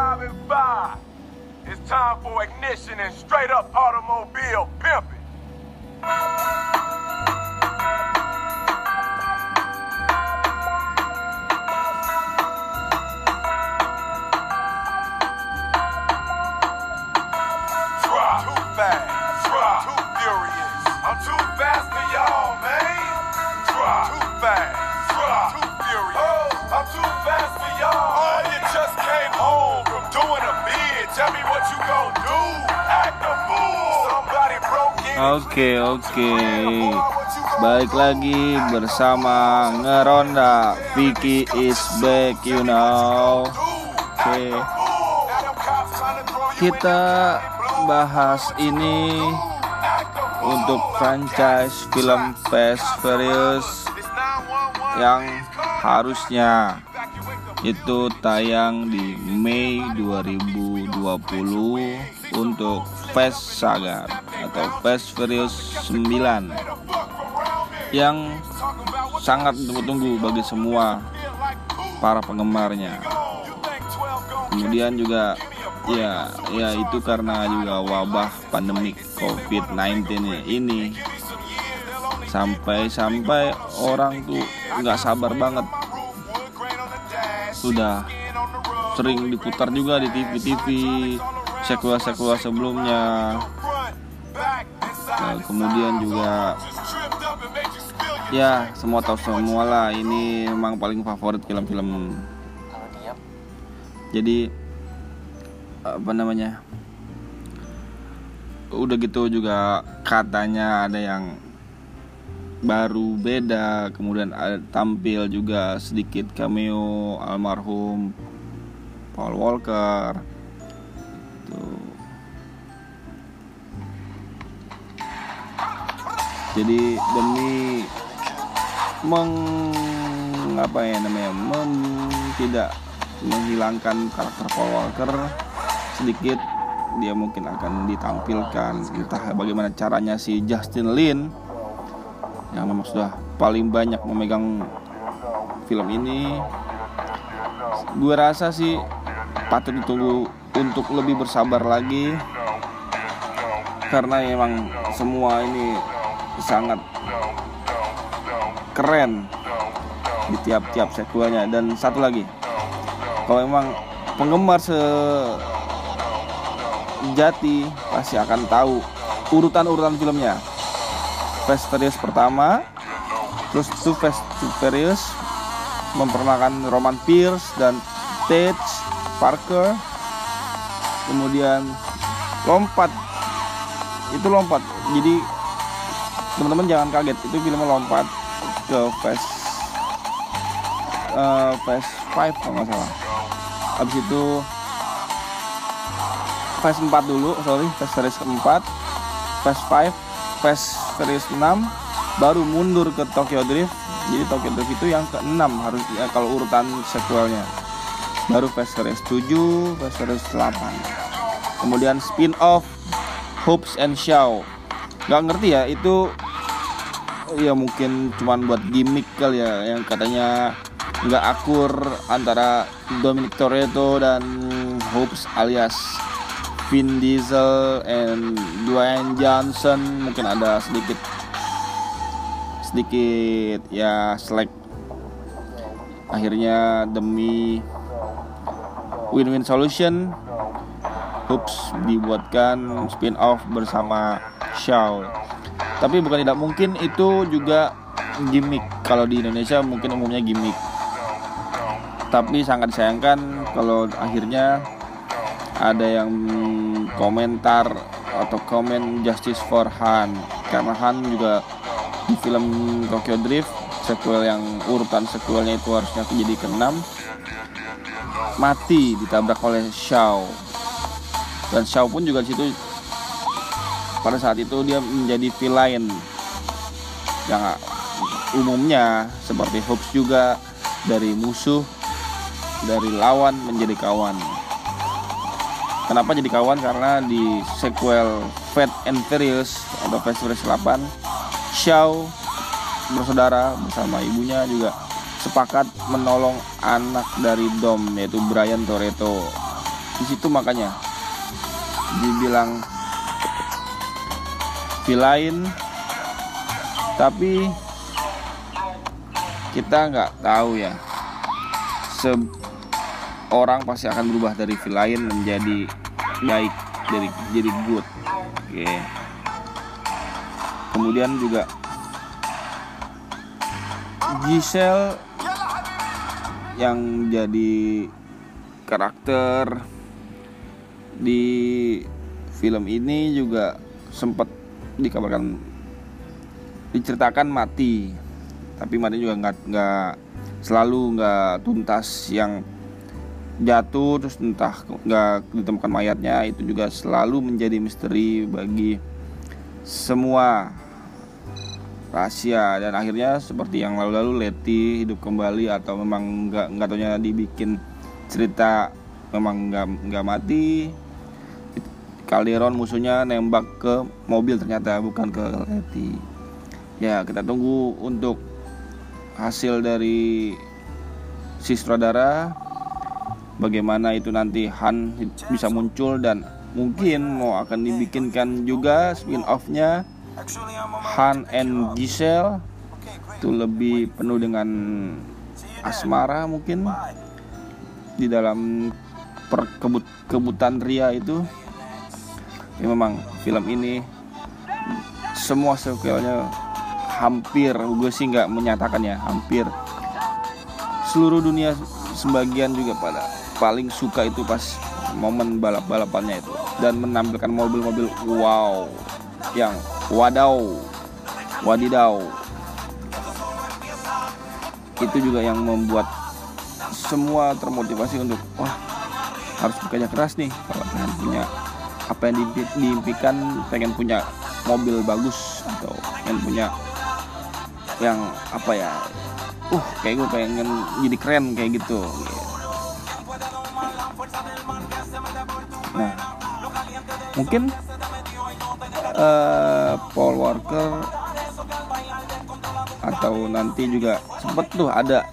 Five and five. It's time for ignition and straight up automobile pimping. Too fast. Too furious. I'm too fast for y'all, man. Too fast. Oke oke. Balik lagi bersama Ngeronda. Vicky is back you know. Oke. Kita bahas ini Untuk franchise film Fast Furious Yang harusnya itu tayang di Mei 2020 untuk Fast Saga atau Fast Furious 9 yang sangat ditunggu-tunggu bagi semua para penggemarnya. Kemudian juga ya ya itu karena juga wabah pandemik COVID-19 ini sampai-sampai orang tuh nggak sabar banget sudah sering diputar juga di TV-TV sequel-sequel sebelumnya. Nah, kemudian juga ya semua tahu semua lah ini memang paling favorit film-film. Jadi apa namanya udah gitu juga katanya ada yang baru beda kemudian tampil juga sedikit cameo almarhum Paul Walker. Jadi demi meng apa ya namanya mem, tidak menghilangkan karakter Paul Walker sedikit dia mungkin akan ditampilkan. Entah bagaimana caranya si Justin Lin yang memang sudah paling banyak memegang film ini. Gue rasa sih patut ditunggu untuk lebih bersabar lagi. Karena memang semua ini sangat keren di tiap-tiap sequelnya dan satu lagi kalau memang penggemar sejati pasti akan tahu urutan-urutan filmnya. Fast Furious pertama terus Too Fast Too memperkenalkan Roman Pierce dan Tate Parker. Kemudian lompat. Itu lompat. Jadi teman-teman jangan kaget. Itu filmnya lompat ke Fast uh, Fast 5 kalau nggak salah. Habis itu Fast 4 dulu sorry Fast Series keempat Fast 5 Fast Series 6 baru mundur ke Tokyo Drift. Jadi Tokyo Drift itu yang ke-6 harus ya, kalau urutan sequelnya baru Fast Series 7 Fast Series 8 kemudian spin off Hopes and Shaw. Nggak ngerti ya itu ya mungkin cuman buat gimmick kali ya yang katanya nggak akur antara Dominic Toretto dan Hopes alias Vin Diesel and Dwayne Johnson. Mungkin ada sedikit sedikit ya selek akhirnya demi win-win solution. Hoops dibuatkan spin off bersama Shaw. Tapi bukan tidak mungkin itu juga gimmick. Kalau di Indonesia mungkin umumnya gimmick. Tapi sangat disayangkan kalau akhirnya ada yang komentar atau komen justice for Han. Karena Han juga di film Tokyo Drift sequel yang urutan sequelnya itu harusnya jadi ke-6 mati ditabrak oleh Shaw dan Shaw pun juga di situ pada saat itu dia menjadi villain yang umumnya seperti Hobbs juga dari musuh dari lawan menjadi kawan. Kenapa jadi kawan? Karena di sequel Fast and Furious atau Fast Furious 8 Shaw bersaudara bersama ibunya juga sepakat menolong anak dari Dom yaitu Brian Toretto. Di situ makanya dibilang villain tapi kita nggak tahu ya. Se orang pasti akan berubah dari villain menjadi baik dari jadi good. Oke. Kemudian juga Giselle yang jadi karakter di film ini juga sempat dikabarkan diceritakan mati. Tapi mati juga nggak nggak selalu nggak tuntas. Yang jatuh terus entah nggak ditemukan mayatnya itu juga selalu menjadi misteri bagi semua rahasia. Dan akhirnya seperti yang lalu-lalu Leti hidup kembali atau memang nggak nggak taunya dibikin cerita memang nggak nggak mati. Calderon musuhnya nembak ke mobil ternyata bukan ke Leti ya kita tunggu untuk hasil dari si sutradara bagaimana itu nanti Han bisa muncul dan mungkin mau akan dibikinkan juga spin offnya Han and Giselle itu lebih penuh dengan asmara mungkin. Di dalam perkebut kebutan Ria itu. Ya memang film ini semua sequelnya hampir gue sih nggak menyatakan ya hampir. Seluruh dunia sebagian juga pada paling suka itu pas momen balap-balapannya itu. Dan menampilkan mobil-mobil wow yang wadaw wadidau. Itu juga yang membuat semua termotivasi untuk wah harus bekerja keras nih. Kalau pengen punya apa yang diimpikan pengen punya mobil bagus atau pengen punya yang apa ya uh kayak gue pengen jadi keren kayak gitu. Nah mungkin uh, Paul Walker atau nanti juga sempet tuh ada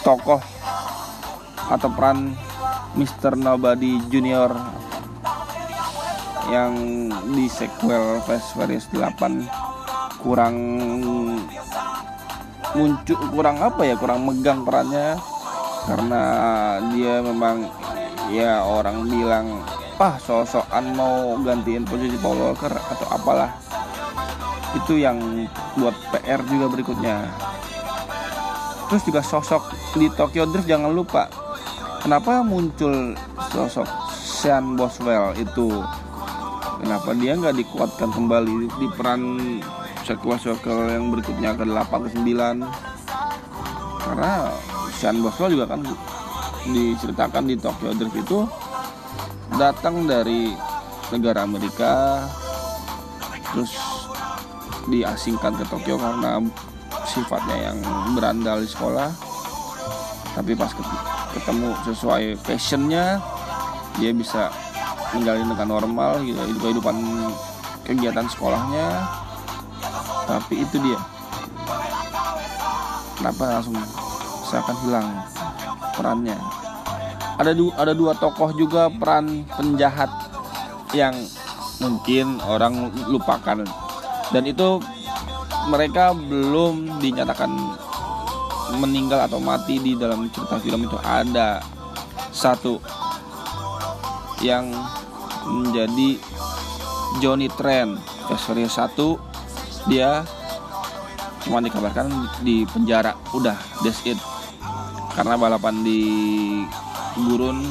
tokoh atau peran Mr. Nobody Junior yang di sequel Fast Furious 8 kurang muncul kurang apa ya kurang megang perannya karena dia memang ya orang bilang ah sosokan mau gantiin posisi Paul Walker atau apalah. Itu yang buat PR juga berikutnya. Terus juga sosok di Tokyo Drift jangan lupa kenapa muncul sosok Sean Boswell itu? Kenapa dia nggak dikuatkan kembali di peran sequel-sequel yang berikutnya ke 8 ke 9 karena Sean Boswell juga kan diceritakan di Tokyo Drift itu datang dari negara Amerika terus diasingkan ke Tokyo karena sifatnya yang berandal di sekolah. Tapi pas ketemu sesuai passionnya dia bisa menjalani dengan normal gitu hidup kehidupan kegiatan sekolahnya. Tapi itu dia. Kenapa langsung seakan hilang perannya ada dua ada dua tokoh juga peran penjahat yang mungkin orang lupakan. Dan itu mereka belum dinyatakan meninggal atau mati di dalam cerita film itu. Ada satu yang menjadi Johnny Trent versi 1 dia cuma dikabarkan di penjara. Udah that's it. Karena balapan di gurun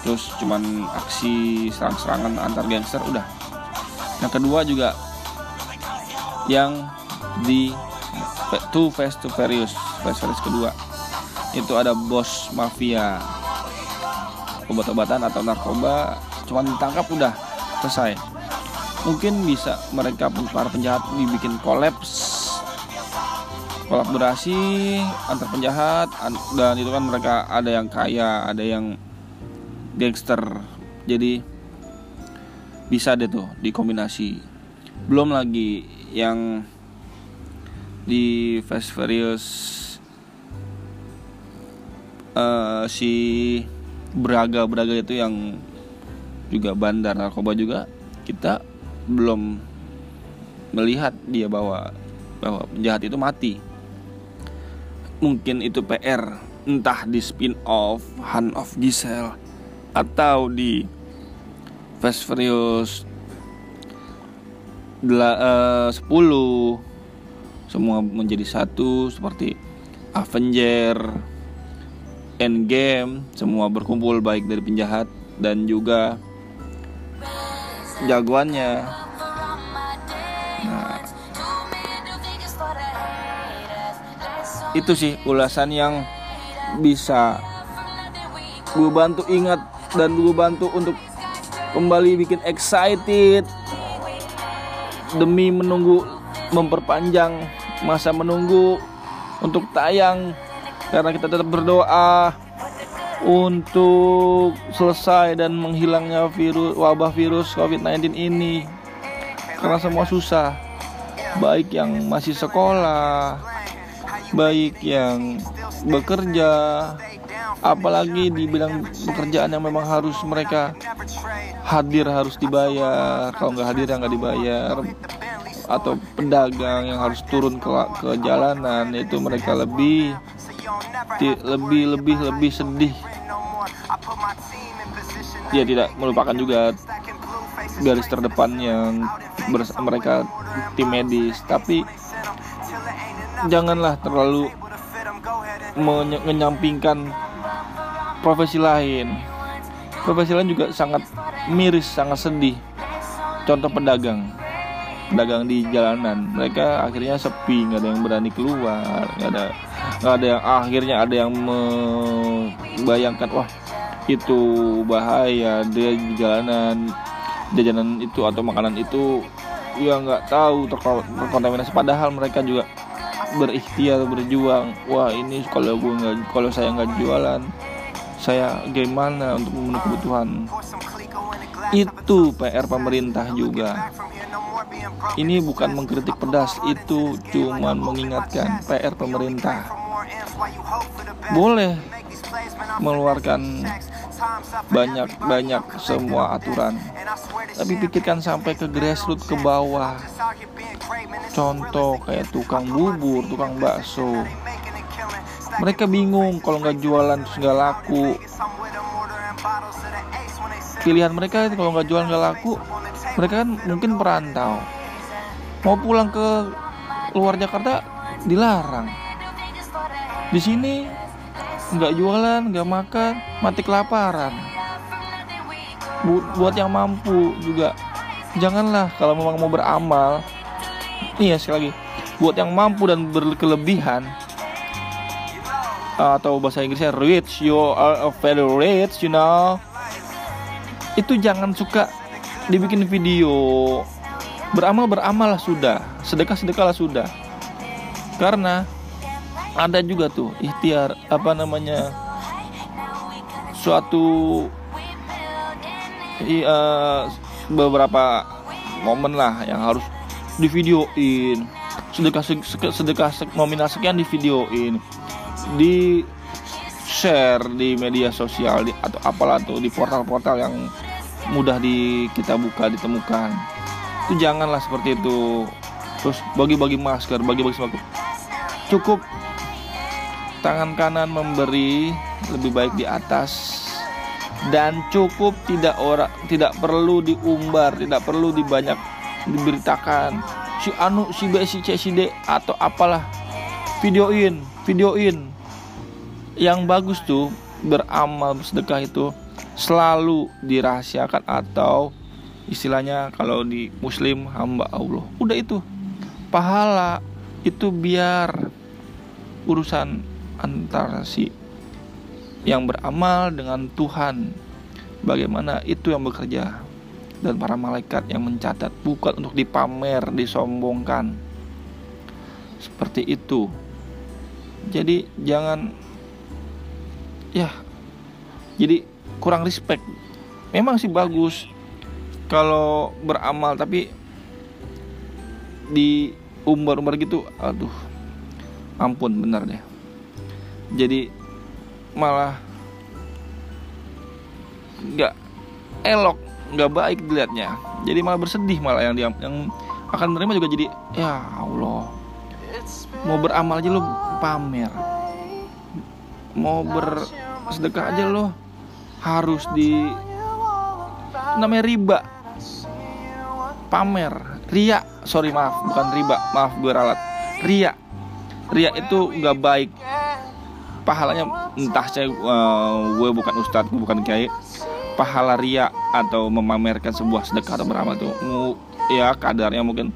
terus cuman aksi serang-serangan antar gangster udah. Yang kedua juga yang di Two Fast to Furious Fast Furious kedua. Itu ada bos mafia. Obat-obatan atau narkoba cuman ditangkap udah selesai. Mungkin bisa mereka para penjahat dibikin kolaps kolaborasi antar penjahat dan itu kan mereka ada yang kaya ada yang gangster. Jadi bisa deh tuh dikombinasi. Belum lagi yang di Fast Furious uh, si beraga-beraga itu yang juga bandar narkoba juga kita belum melihat dia bahwa bahwa penjahat itu mati mungkin itu PR entah di spin off Han of Giselle atau di Fast Furious uh, 10 semua menjadi satu seperti Avenger Endgame semua berkumpul baik dari penjahat dan juga jagoannya itu sih ulasan yang bisa gue bantu ingat dan gue bantu untuk kembali bikin excited demi menunggu memperpanjang masa menunggu untuk tayang. Karena kita tetap berdoa untuk selesai dan menghilangnya virus wabah virus COVID-19 ini. Karena semua susah baik yang masih sekolah baik yang bekerja apalagi di bidang pekerjaan yang memang harus mereka hadir harus dibayar. Kalau nggak hadir yang nggak dibayar. Atau pedagang yang harus turun ke, ke jalanan itu mereka lebih lebih lebih lebih sedih. Ya tidak melupakan juga garis terdepan yang mereka tim medis. Tapi janganlah terlalu menyampingkan profesi lain. Profesi lain juga sangat miris, sangat sedih. Contoh pedagang, pedagang di jalanan, mereka akhirnya sepi, nggak ada yang berani keluar, nggak ada, nggak ada yang akhirnya ada yang membayangkan, wah itu bahaya dia di jalanan, jajanan itu atau makanan itu ya nggak tahu terkontaminasi padahal mereka juga berikhtiar berjuang. Wah ini kalau gue nggak kalau saya nggak jualan saya gimana untuk memenuhi kebutuhan? Itu PR pemerintah juga. Ini bukan mengkritik pedas itu cuma mengingatkan PR pemerintah. Boleh mengeluarkan banyak-banyak semua aturan. Tapi pikirkan sampai ke grassroots ke bawah. Contoh kayak tukang bubur tukang bakso. Mereka bingung kalau nggak jualan terus nggak laku. Pilihan mereka itu kalau nggak jualan nggak laku mereka kan mungkin perantau. Mau pulang ke luar Jakarta dilarang. Di sini nggak jualan nggak makan mati kelaparan. Buat yang mampu juga. Janganlah kalau memang mau beramal. Iya sekali lagi. Buat yang mampu dan berkelebihan. Atau bahasa Inggrisnya rich you are very rich you know. Itu jangan suka dibikin video. Beramal beramal lah sudah. Sedekah sedekah lah sudah. Karena ada juga tuh ikhtiar apa namanya suatu uh, beberapa momen lah yang harus divideoin. Sedekah sedekah nominal sekian divideoin di share di media sosial di, atau apalah tuh di portal-portal yang mudah di kita buka ditemukan. Itu janganlah seperti itu. Terus bagi-bagi masker bagi-bagi sembako. Cukup tangan kanan memberi lebih baik di atas. Dan cukup tidak orang tidak perlu diumbar tidak perlu dibanyak diberitakan. Si anu si B si C si D atau apalah. Videoin videoin. Yang bagus tuh beramal bersedekah itu selalu dirahasiakan atau istilahnya kalau di muslim hamba Allah. Udah itu. Pahala itu biar urusan antara si yang beramal dengan Tuhan. Bagaimana itu yang bekerja? Dan para malaikat yang mencatat bukan untuk dipamer disombongkan. Seperti itu. Jadi jangan ya jadi kurang respect. Memang sih bagus kalau beramal tapi di umbar-umbar gitu aduh ampun benar deh jadi malah nggak elok nggak baik dilihatnya. Jadi malah bersedih malah yang dia yang akan menerima juga jadi ya Allah mau beramal aja lo pamer. Mau bersedekah aja lo harus di namanya riba. Pamer ria. Sorry maaf bukan riba maaf gue ralat. Ria. Ria itu nggak baik pahalanya entah saya uh, gue bukan ustadz gue bukan kiai pahala ria atau memamerkan sebuah sedekah atau beramal itu ya kadarnya mungkin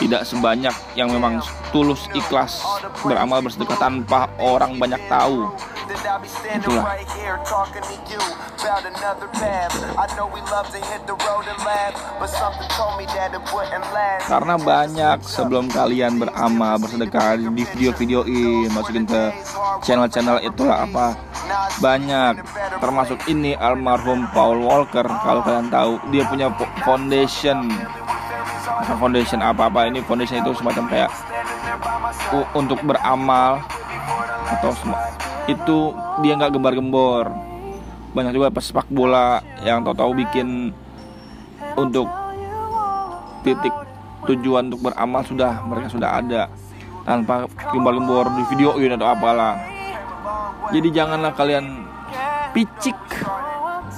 tidak sebanyak yang memang tulus ikhlas beramal bersedekah tanpa orang banyak tahu itulah karena banyak sebelum kalian beramal bersedekah di video-videoin masukin ke channel-channel itulah apa? Banyak termasuk ini almarhum Paul Walker. Kalau kalian tahu dia punya foundation. Foundation? Apa-apa ini foundation itu semacam kayak untuk beramal atau itu dia nggak gembar-gembor banyak juga pesepak bola yang tahu-tahu bikin untuk titik tujuan untuk beramal sudah mereka sudah ada. Tanpa gembar-gembor di videoin atau apalah. Jadi janganlah kalian picik.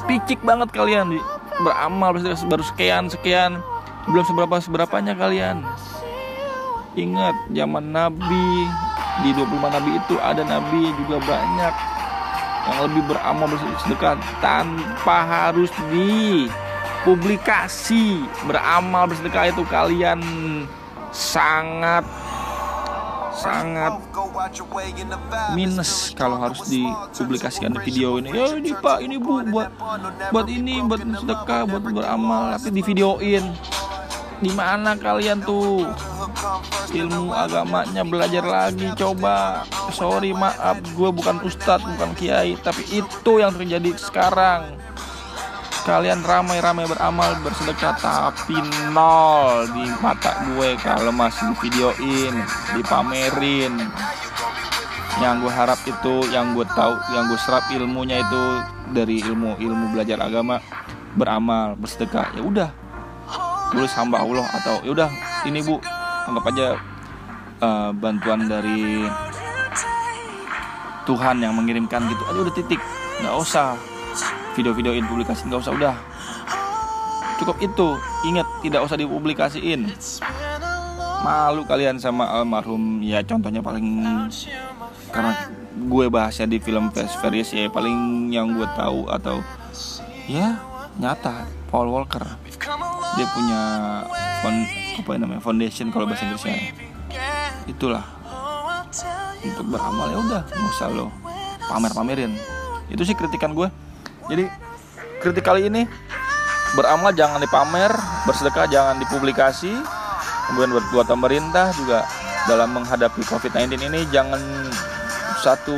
Picik banget kalian beramal baru sekian sekian. Belum seberapa seberapanya kalian. Ingat zaman Nabi di 25 nabi itu ada nabi juga banyak yang lebih beramal bersedekah tanpa harus dipublikasi. Beramal bersedekah itu kalian sangat sangat minus kalau harus dipublikasikan di video ini. Ya ini pak ini bu buat buat ini buat sedekah buat beramal tapi di videoin. Di mana kalian tuh ilmu agamanya belajar lagi coba. Sorry maaf gue bukan ustadz bukan kiai tapi itu yang terjadi sekarang. Kalian ramai-ramai beramal bersedekah tapi nol di mata gue kalau masih videoin dipamerin. Yang gue harap itu yang gue tahu yang gue serap ilmunya itu dari ilmu ilmu belajar agama. Beramal bersedekah ya udah. Tulis hamba Allah atau ya udah ini bu anggap aja uh, bantuan dari Tuhan yang mengirimkan gitu. Aja udah titik. Nggak usah. Video-videoin publikasi nggak usah. Udah. Cukup itu. Ingat tidak usah dipublikasiin. Malu kalian sama almarhum. Ya contohnya paling karena gue bahasnya di film Fast Furious ya paling yang gue tahu atau ya nyata Paul Walker. Dia punya fond, apa namanya foundation kalau bahasa Inggrisnya itulah. Untuk beramal ya udah nggak usah lo pamer pamerin itu sih kritikan gue jadi kritik kali ini beramal jangan dipamer bersedekah jangan dipublikasi kemudian buat pemerintah juga dalam menghadapi COVID-19 ini jangan satu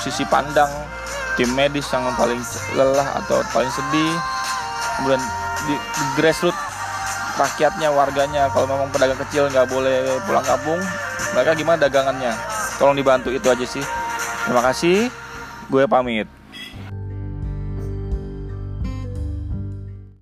sisi pandang tim medis yang paling lelah atau paling sedih kemudian di, di grassroots rakyatnya warganya kalau memang pedagang kecil nggak boleh pulang kampung mereka gimana dagangannya? Tolong dibantu itu aja sih. Terima kasih. Gue pamit